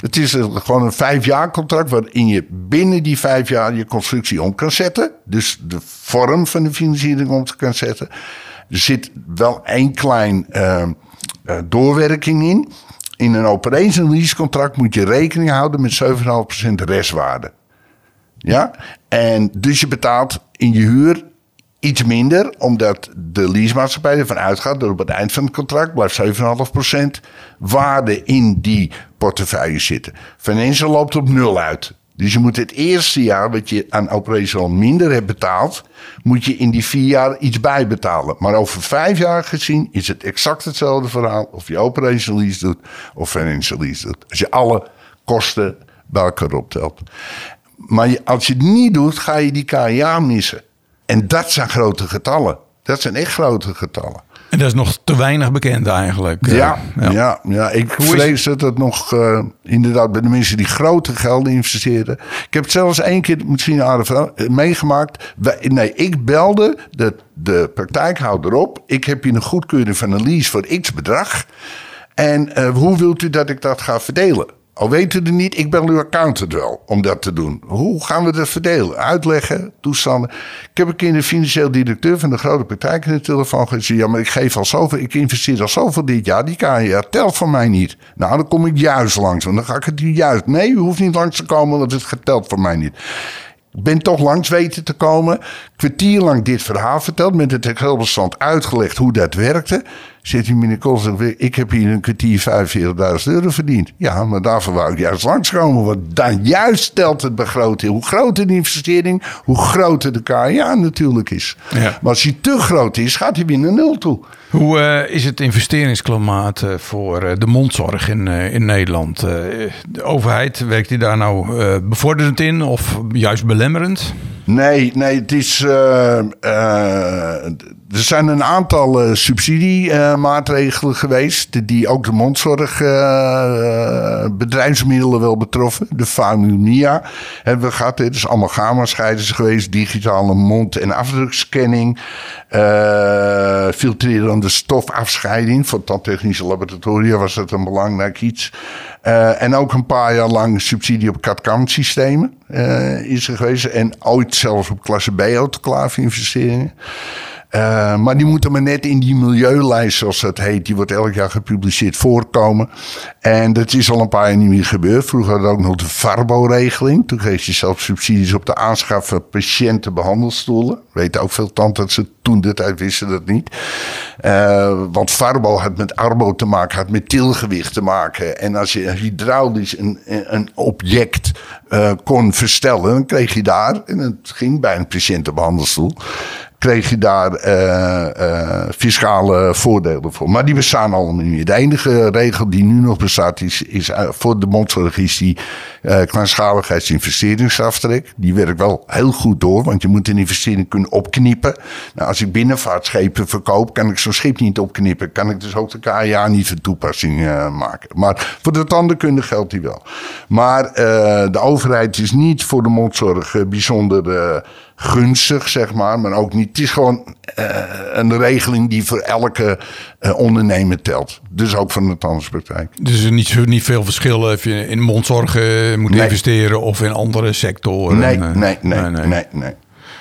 Het is gewoon een vijf jaar contract waarin je binnen die vijf jaar je constructie om kan zetten. Dus de vorm van de financiering om kan zetten. Er zit wel één klein uh, uh, doorwerking in. In een operational lease contract moet je rekening houden met 7,5% restwaarde. Ja? En dus je betaalt in je huur iets minder, omdat de leasemaatschappij ervan uitgaat dat op het eind van het contract blijft 7,5% waarde in die portefeuille zitten. Financial loopt op nul uit. Dus je moet het eerste jaar wat je aan operational minder hebt betaald, moet je in die vier jaar iets bijbetalen. Maar over vijf jaar gezien is het exact hetzelfde verhaal of je operational lease doet of financial lease doet. Als je alle kosten bij elkaar optelt. Maar als je het niet doet, ga je die KA missen. En dat zijn grote getallen. Dat zijn echt grote getallen. En dat is nog te weinig bekend eigenlijk. Ja, ja. ja, ja. ik vrees dat het nog uh, inderdaad bij de mensen die grote gelden investeren. Ik heb het zelfs één keer, misschien aardig meegemaakt. Nee, ik belde de, de praktijkhouder op. Ik heb hier een goedkeuring van een lease voor x bedrag. En uh, hoe wilt u dat ik dat ga verdelen? Al weet u het niet, ik bel uw accountant wel om dat te doen. Hoe gaan we dat verdelen? Uitleggen, toestanden. Ik heb een keer de financieel directeur van de grote praktijk in de telefoon gezegd. Ja, maar ik geef al zoveel, ik investeer al zoveel dit jaar. Die KNR telt van mij niet. Nou, dan kom ik juist langs. Want dan ga ik het juist. Nee, u hoeft niet langs te komen, want het geteld van mij niet. Ik ben toch langs weten te komen. Kwartier lang dit verhaal verteld. Met het Excelbestand uitgelegd hoe dat werkte. Zit hij meneer Kool ik heb hier een kwartier 45.000 euro verdiend. Ja, maar daarvoor wou ik juist langskomen. Want dan juist stelt het begroting. Hoe groter de investering, hoe groter de KA natuurlijk is. Ja. Maar als hij te groot is, gaat hij weer naar nul toe. Hoe uh, is het investeringsklimaat uh, voor uh, de mondzorg in, in Nederland? de overheid, werkt die daar nou bevorderend in of juist belemmerend? Nee, nee, het is er zijn een aantal uh, subsidiemaatregelen geweest. die ook de mondzorg uh, bedrijfsmiddelen wel betroffen. De Famunia hebben we gehad. Het is allemaal gamma-scheiders geweest. Digitale mond- en afdrukscanning. Filtrerende stofafscheiding. Voor tandtechnische laboratoria was dat een belangrijk iets. en ook een paar jaar lang subsidie op CAD-CAM systemen is er geweest. En ooit zelfs op klasse B-autoclave investeringen. Uh, maar die moeten maar net in die milieulijst, zoals dat heet, die wordt elk jaar gepubliceerd, voorkomen. En dat is al een paar jaar niet meer gebeurd. Vroeger hadden we ook nog de Farbo-regeling. Toen kreeg je zelf subsidies op de aanschaf van patiëntenbehandelstoelen. Weet ook veel ze toen de tijd wisten dat niet. Uh, want Farbo had met Arbo te maken, had met tilgewicht te maken. En als je hydraulisch een, een object uh, kon verstellen, dan kreeg je daar, en het ging bij een patiëntenbehandelstoel kreeg je daar uh, fiscale voordelen voor. Maar die bestaan allemaal niet. De enige regel die nu nog bestaat is, is uh, voor de mondzorg is die kleinschaligheidsinvesteringsaftrek. Die werkt wel heel goed door, want je moet een investering kunnen opknippen. Nou, als ik binnenvaartschepen verkoop, kan ik zo'n schip niet opknippen. Kan ik dus ook de KA niet van toepassing maken. Maar voor de tandenkunde geldt die wel. Maar de overheid is niet voor de mondzorg bijzonder gunstig, zeg maar. Maar ook niet. Het is gewoon uh, een regeling die voor elke uh, ondernemer telt. Dus ook van de tandartspraktijk. Dus er niet, niet veel verschil of je in mondzorg moet nee. investeren of in andere sectoren? Nee, nee, nee, nee. nee, nee. nee.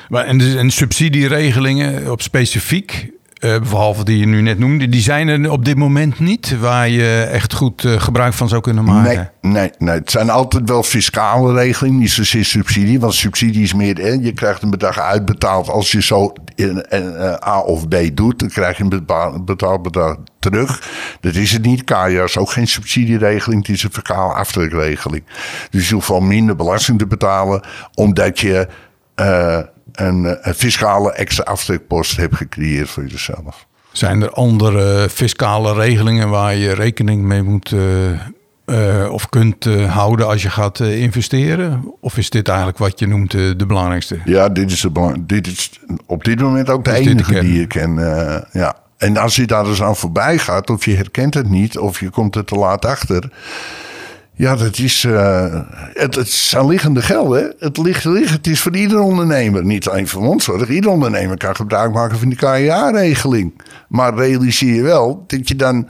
Maar en, dus, en subsidieregelingen op specifiek uh, behalve die je nu net noemde, die zijn er op dit moment niet waar je echt goed uh, gebruik van zou kunnen maken. Nee, nee, nee. Het zijn altijd wel fiscale regelingen, niet zozeer subsidie. Want subsidie is meer, hè, je krijgt een bedrag uitbetaald als je zo in, uh, A of B doet. Dan krijg je een betaald bedrag terug. Dat is het niet. KA is ook geen subsidieregeling, het is een fiscale aftrekregeling. Dus je hoeft wel minder belasting te betalen, omdat je een, eh, een fiscale extra aftrekpost hebt gecreëerd voor jezelf. Zijn er andere fiscale regelingen waar je rekening mee moet uh, of kunt uh, houden als je gaat investeren? Of is dit eigenlijk wat je noemt de belangrijkste? Ja, dit is, de, dit is op dit moment ook de enige die ik ken. ja. En als je daar dus aan voorbij gaat, of je herkent het niet, of je komt er te laat achter Ja, dat is. Uh, het, het zijn liggende gelden. Het ligt liggen. Het is voor ieder ondernemer. Niet alleen voor mondzorg. Ieder ondernemer kan gebruik maken van die KIA-regeling. Maar realiseer je wel dat je dan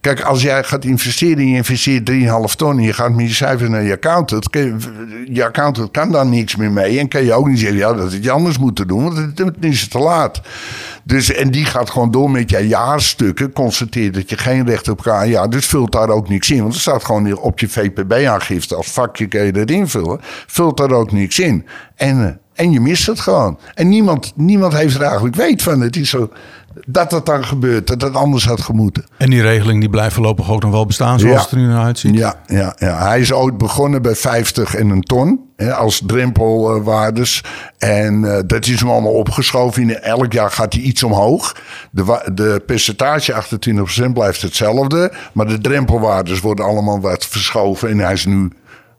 Kijk, als jij gaat investeren en je investeert 3,5 ton en je gaat met je cijfer naar je accountant. Je accountant kan daar niks meer mee. En kan je ook niet zeggen ja, dat je anders moet doen, want het, is te laat. Dus, en die gaat gewoon door met je jaarstukken. Constateert dat je geen recht op Ja, Dus vult daar ook niks in. Want er staat gewoon op je VPB-aangifte. Als vakje kun je dat invullen. Vult daar ook niks in. En, eh, en je mist het gewoon. En niemand, niemand heeft er eigenlijk weet van. Het is zo dat dat dan gebeurt, dat het anders had gemoeten. En die regeling die blijft voorlopig ook nog wel bestaan zoals het er nu naar uitziet? Ja, ja, ja, hij is ooit begonnen bij 50 en een ton hè, als drempelwaardes. En uh, dat is hem allemaal opgeschoven. In elk jaar gaat hij iets omhoog. De, de percentage 28% blijft hetzelfde. Maar de drempelwaardes worden allemaal wat verschoven. En hij is nu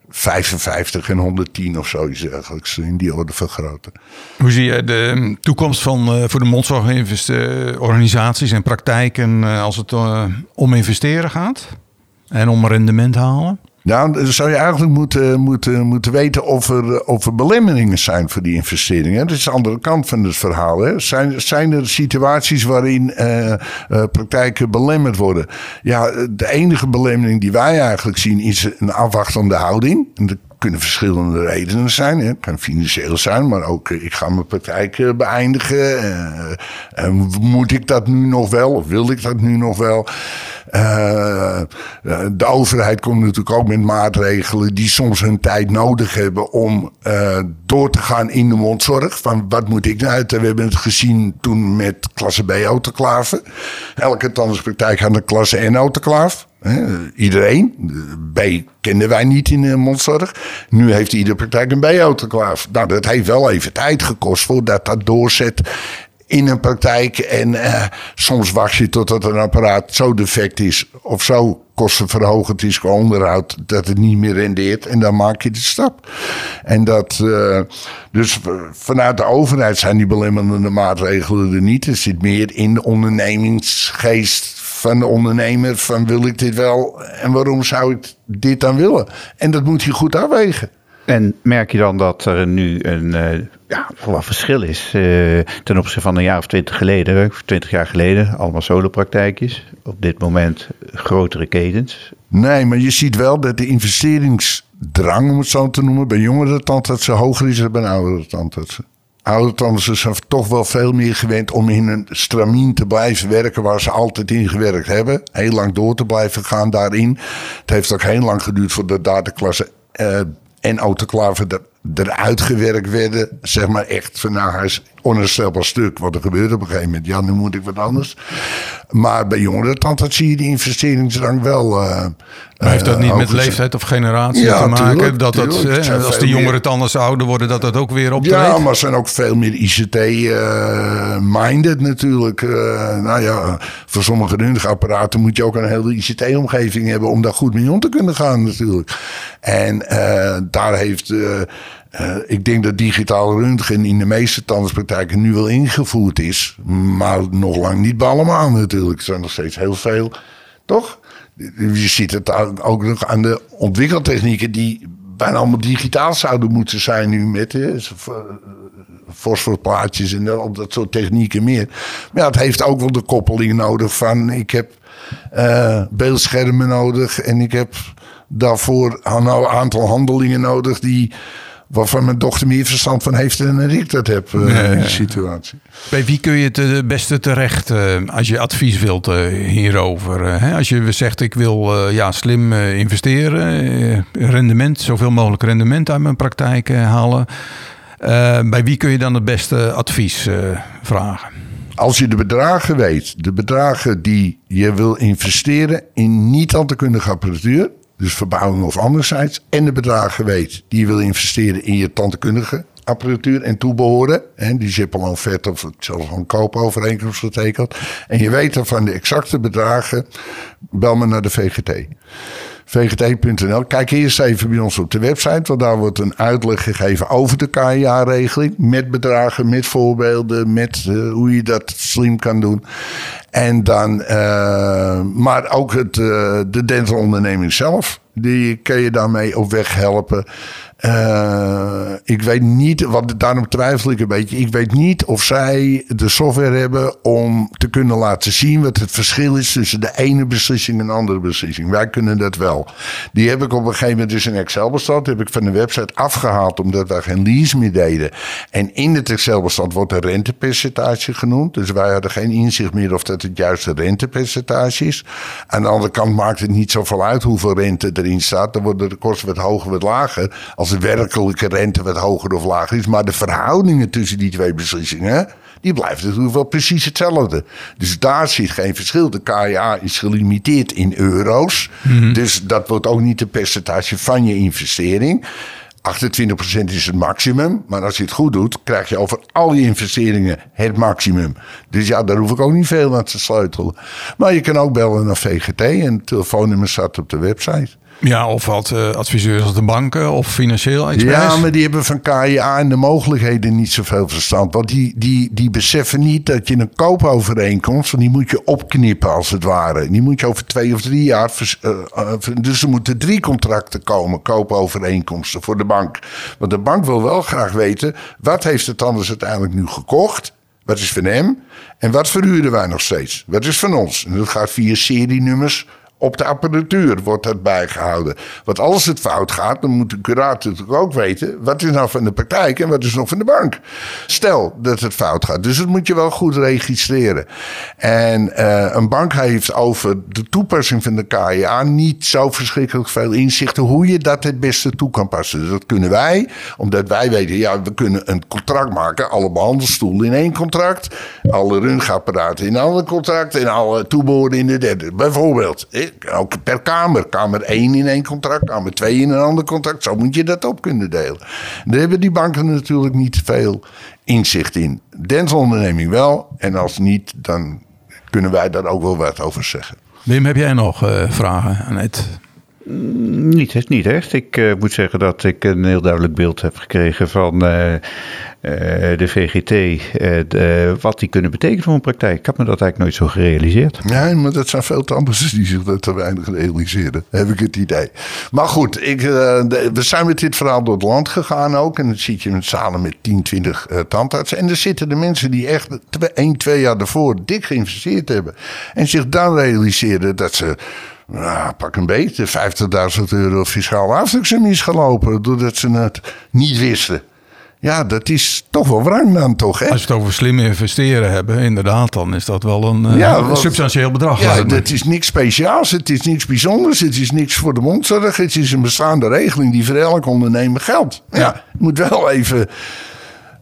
55 en 110 of zoiets eigenlijk in die orde vergroten. Hoe zie je de toekomst van uh, voor de mondzorgorganisaties en praktijken uh, als het uh, om investeren gaat en om rendement halen? Nou, dan zou je eigenlijk moeten, moeten, moeten weten of er, of er belemmeringen zijn voor die investeringen. Dat is de andere kant van het verhaal. Hè. Zijn, zijn er situaties waarin uh, uh, praktijken belemmerd worden? Ja, de enige belemmering die wij eigenlijk zien is een afwachtende houding. En kunnen verschillende redenen zijn. Het kan financieel zijn, maar ook ik ga mijn praktijk beëindigen. Moet ik dat nu nog wel of wil ik dat nu nog wel? Uh, de overheid komt natuurlijk ook met maatregelen die soms hun tijd nodig hebben om uh, door te gaan in de mondzorg. Van wat moet ik nou uit? We hebben het gezien toen met klasse B autoclaven. Elke tandartspraktijk had een klasse N autoclaaf. iedereen. B kenden wij niet in de mondzorg. Nu heeft iedere praktijk een B-autoclaaf. Nou, dat heeft wel even tijd gekost voordat dat doorzet in een praktijk. En uh, soms wacht je totdat een apparaat zo defect is of zo kostenverhogend is qua onderhoud dat het niet meer rendeert. En dan maak je de stap. En dat, uh, dus vanuit de overheid zijn die belemmerende maatregelen er niet. Er zit meer in de ondernemingsgeest van de ondernemer van wil ik dit wel en waarom zou ik dit dan willen? En dat moet je goed afwegen. En merk je dan dat er nu een uh, ja, wat verschil is uh, ten opzichte van een jaar of twintig geleden, twintig jaar geleden, allemaal solopraktijkjes. Op dit moment grotere ketens. Nee, maar je ziet wel dat de investeringsdrang, om het zo te noemen, bij jongere tandartsen hoger is dan bij oudere tandartsen. Oudere tandartsen zijn toch wel veel meer gewend om in een stramien te blijven werken waar ze altijd in gewerkt hebben. Heel lang door te blijven gaan daarin. Het heeft ook heel lang geduurd voor de dataklasse uh, en autoclaven eruit gewerkt werden. Zeg maar echt van nou, hij is onherstelbaar stuk. Wat er gebeurt op een gegeven moment. Ja, nu moet ik wat anders. Maar bij jongeren dat zie je die investeringsdrang wel. Uh, maar heeft dat niet met leeftijd of generatie te maken? dat dat, als de jongeren anders ouder worden, dat dat ook weer optreedt? Ja, maar ze zijn ook veel meer ICT-minded uh, natuurlijk. Nou ja, voor sommige röntgenapparaten moet je ook een hele ICT-omgeving hebben... om daar goed mee om te kunnen gaan natuurlijk. En daar heeft... Uh, ik denk dat digitaal röntgen in de meeste tandartspraktijken nu wel ingevoerd is. Maar nog lang niet bij allemaal natuurlijk. Er zijn nog steeds heel veel, toch? Je ziet het ook nog aan de ontwikkeltechnieken die bijna allemaal digitaal zouden moeten zijn nu met eh, fosforplaatjes en dat, dat soort technieken meer. Maar het heeft ook wel de koppeling nodig van ik heb beeldschermen nodig en ik heb daarvoor nou een aantal handelingen nodig die waarvan mijn dochter meer verstand van heeft dan ik dat heb uh, in de situatie. Bij wie kun je het het beste terecht uh, als je advies wilt hierover? Hè? Als je zegt ik wil ja, slim investeren, rendement, zoveel mogelijk rendement uit mijn praktijk halen. bij wie kun je dan het beste advies vragen? Als je de bedragen weet, de bedragen die je wil investeren in niet al te kundige apparatuur, dus verbouwing of anderzijds. En de bedragen weet die je wil investeren in je tandkundige apparatuur en toebehoren. En die Zippel vet of zelfs een koopovereenkomst getekend. En je weet dan van de exacte bedragen. Bel me naar de VGT. VGT.nl. Kijk eerst even bij ons op de website, want daar wordt een uitleg gegeven over de KIA-regeling. Met bedragen, met voorbeelden, met uh, hoe je dat slim kan doen. En dan, uh, maar ook het, uh, de dentalonderneming zelf. Die kan je daarmee op weg helpen. Uh, ik weet niet, want daarom twijfel ik een beetje. Ik weet niet of zij de software hebben om te kunnen laten zien wat het verschil is tussen de ene beslissing en de andere beslissing. Wij kunnen dat wel. Die heb ik op een gegeven moment dus in Excel-bestand heb ik van de website afgehaald omdat wij geen lease meer deden. En in het Excel-bestand wordt een rentepercentage genoemd. Dus wij hadden geen inzicht meer of dat het juiste rentepercentage is. Aan de andere kant maakt het niet zoveel uit hoeveel rente erin staat. Dan worden de kosten wat hoger, wat lager. Als de werkelijke rente wat hoger of lager is. Maar de verhoudingen tussen die twee beslissingen, die blijven natuurlijk wel precies hetzelfde. Dus daar zit geen verschil. De KA is gelimiteerd in euro's. Dus dat wordt ook niet de percentage van je investering. 28% is het maximum. Maar als je het goed doet, krijg je over al je investeringen het maximum. Dus ja, daar hoef ik ook niet veel aan te sleutelen. Maar je kan ook bellen naar VGT en het telefoonnummer staat op de website. Ja, of wat uh, adviseurs als de banken of financieel experts. Ja, maar die hebben van KIA en de mogelijkheden niet zoveel verstand. Want die, die, die beseffen niet dat je een koopovereenkomst... die moet je opknippen als het ware. Die moet je over twee of drie jaar... Uh, uh, dus er moeten drie contracten komen, koopovereenkomsten voor de bank. Want de bank wil wel graag weten... wat heeft het anders uiteindelijk nu gekocht... Wat is van hem? En wat verhuren wij nog steeds? Wat is van ons? En dat gaat via serienummers op de apparatuur wordt dat bijgehouden. Want als het fout gaat, dan moet de curator natuurlijk ook weten... wat is nou van de praktijk en wat is nog van de bank. Stel dat het fout gaat. Dus dat moet je wel goed registreren. En uh, een bank heeft over de toepassing van de KIA... niet zo verschrikkelijk veel inzichten hoe je dat het beste toe kan passen. Dus dat kunnen wij, omdat wij weten... ja, we kunnen een contract maken, alle behandelstoelen in één contract... alle röntgenapparaten in een ander contract... en alle toeboren in de derde, bijvoorbeeld ook per kamer. Kamer 1 in één contract, kamer 2 in een ander contract. Zo moet je dat op kunnen delen. Daar hebben die banken natuurlijk niet veel inzicht in. Dentalonderneming wel. En als niet, dan kunnen wij daar ook wel wat over zeggen. Wim, heb jij nog uh, vragen aan het? Niet, niet echt. Ik uh, moet zeggen dat ik een heel duidelijk beeld heb gekregen van uh, uh, de VGT. Wat die kunnen betekenen voor een praktijk. Ik heb me dat eigenlijk nooit zo gerealiseerd. Nee, maar dat zijn veel tandartsen die zich dat te weinig realiseren. Heb ik het idee. Maar goed, ik, we zijn met dit verhaal door het land gegaan ook. En dan zit je met zalen met 10, 20 tandartsen. En er zitten de mensen die echt 1, 2 jaar daarvoor dik geïnvesteerd hebben. En zich dan realiseren dat ze nou, pak een beetje, 50.000 euro fiscaal afdruksemies gelopen. Doordat ze het niet wisten. Ja, dat is toch wel wrang dan toch, hè? Als we het over slim investeren hebben, inderdaad, dan is dat wel een, ja, een substantieel bedrag. Ja, het is niks speciaals, het is niks bijzonders, het is niks voor de mondzorg. Het is een bestaande regeling die voor elk ondernemer geldt. Ja, ja. moet wel even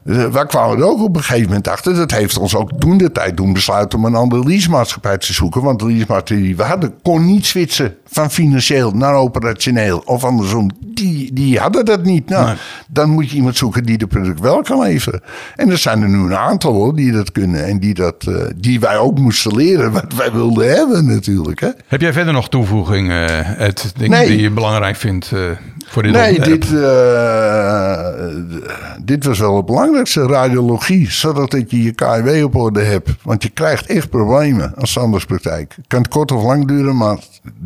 uh, wij kwamen er ook op een gegeven moment achter. Dat heeft ons ook toen de tijd doen besluiten om een andere leasemaatschappij te zoeken. Want de leasemaatschappij die we hadden kon niet switchen van financieel naar operationeel. Of andersom, die, die hadden dat niet. Nou, Dan moet je iemand zoeken die de product wel kan leveren. En er zijn er nu een aantal hoor, die dat kunnen. En die, dat, uh, die wij ook moesten leren wat wij wilden hebben natuurlijk. Hè. Heb jij verder nog toevoegingen, uh, Ed, nee. die je belangrijk vindt? Voor nee, dit, uh, dit was wel het belangrijkste, radiologie. Zodat je je KIW op orde hebt. Want je krijgt echt problemen als standaardspraktijk. Het kan kort of lang duren, maar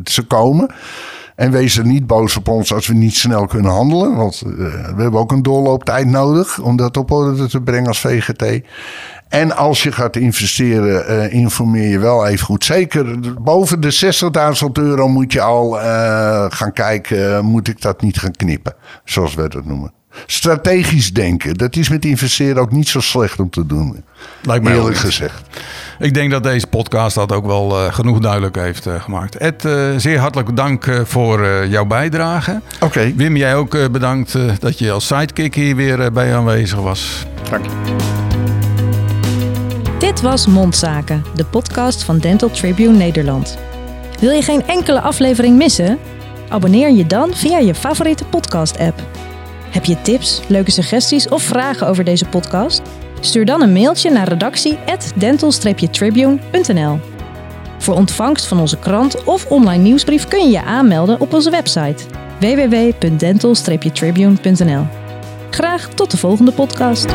ze komen. En wees er niet boos op ons als we niet snel kunnen handelen. Want uh, we hebben ook een doorlooptijd nodig om dat op orde te brengen als VGT. En als je gaat investeren, uh, informeer je wel even goed. Zeker boven de 60.000 euro moet je al uh, gaan kijken, moet ik dat niet gaan knippen? Zoals we dat noemen. Strategisch denken, dat is met investeren ook niet zo slecht om te doen. Lijkt me eerlijk gezegd. Ik denk dat deze podcast dat ook wel uh, genoeg duidelijk heeft uh, gemaakt. Ed, uh, zeer hartelijk dank voor jouw bijdrage. Oké. Okay. Wim, jij ook bedankt dat je als sidekick hier weer bij aanwezig was. Dank je. Dit was Mondzaken, de podcast van Dental Tribune Nederland. Wil je geen enkele aflevering missen? Abonneer je dan via je favoriete podcast-app. Heb je tips, leuke suggesties of vragen over deze podcast? Stuur dan een mailtje naar redactie@dental-tribune.nl. Voor ontvangst van onze krant of online nieuwsbrief kun je je aanmelden op onze website www.dental-tribune.nl. Graag tot de volgende podcast.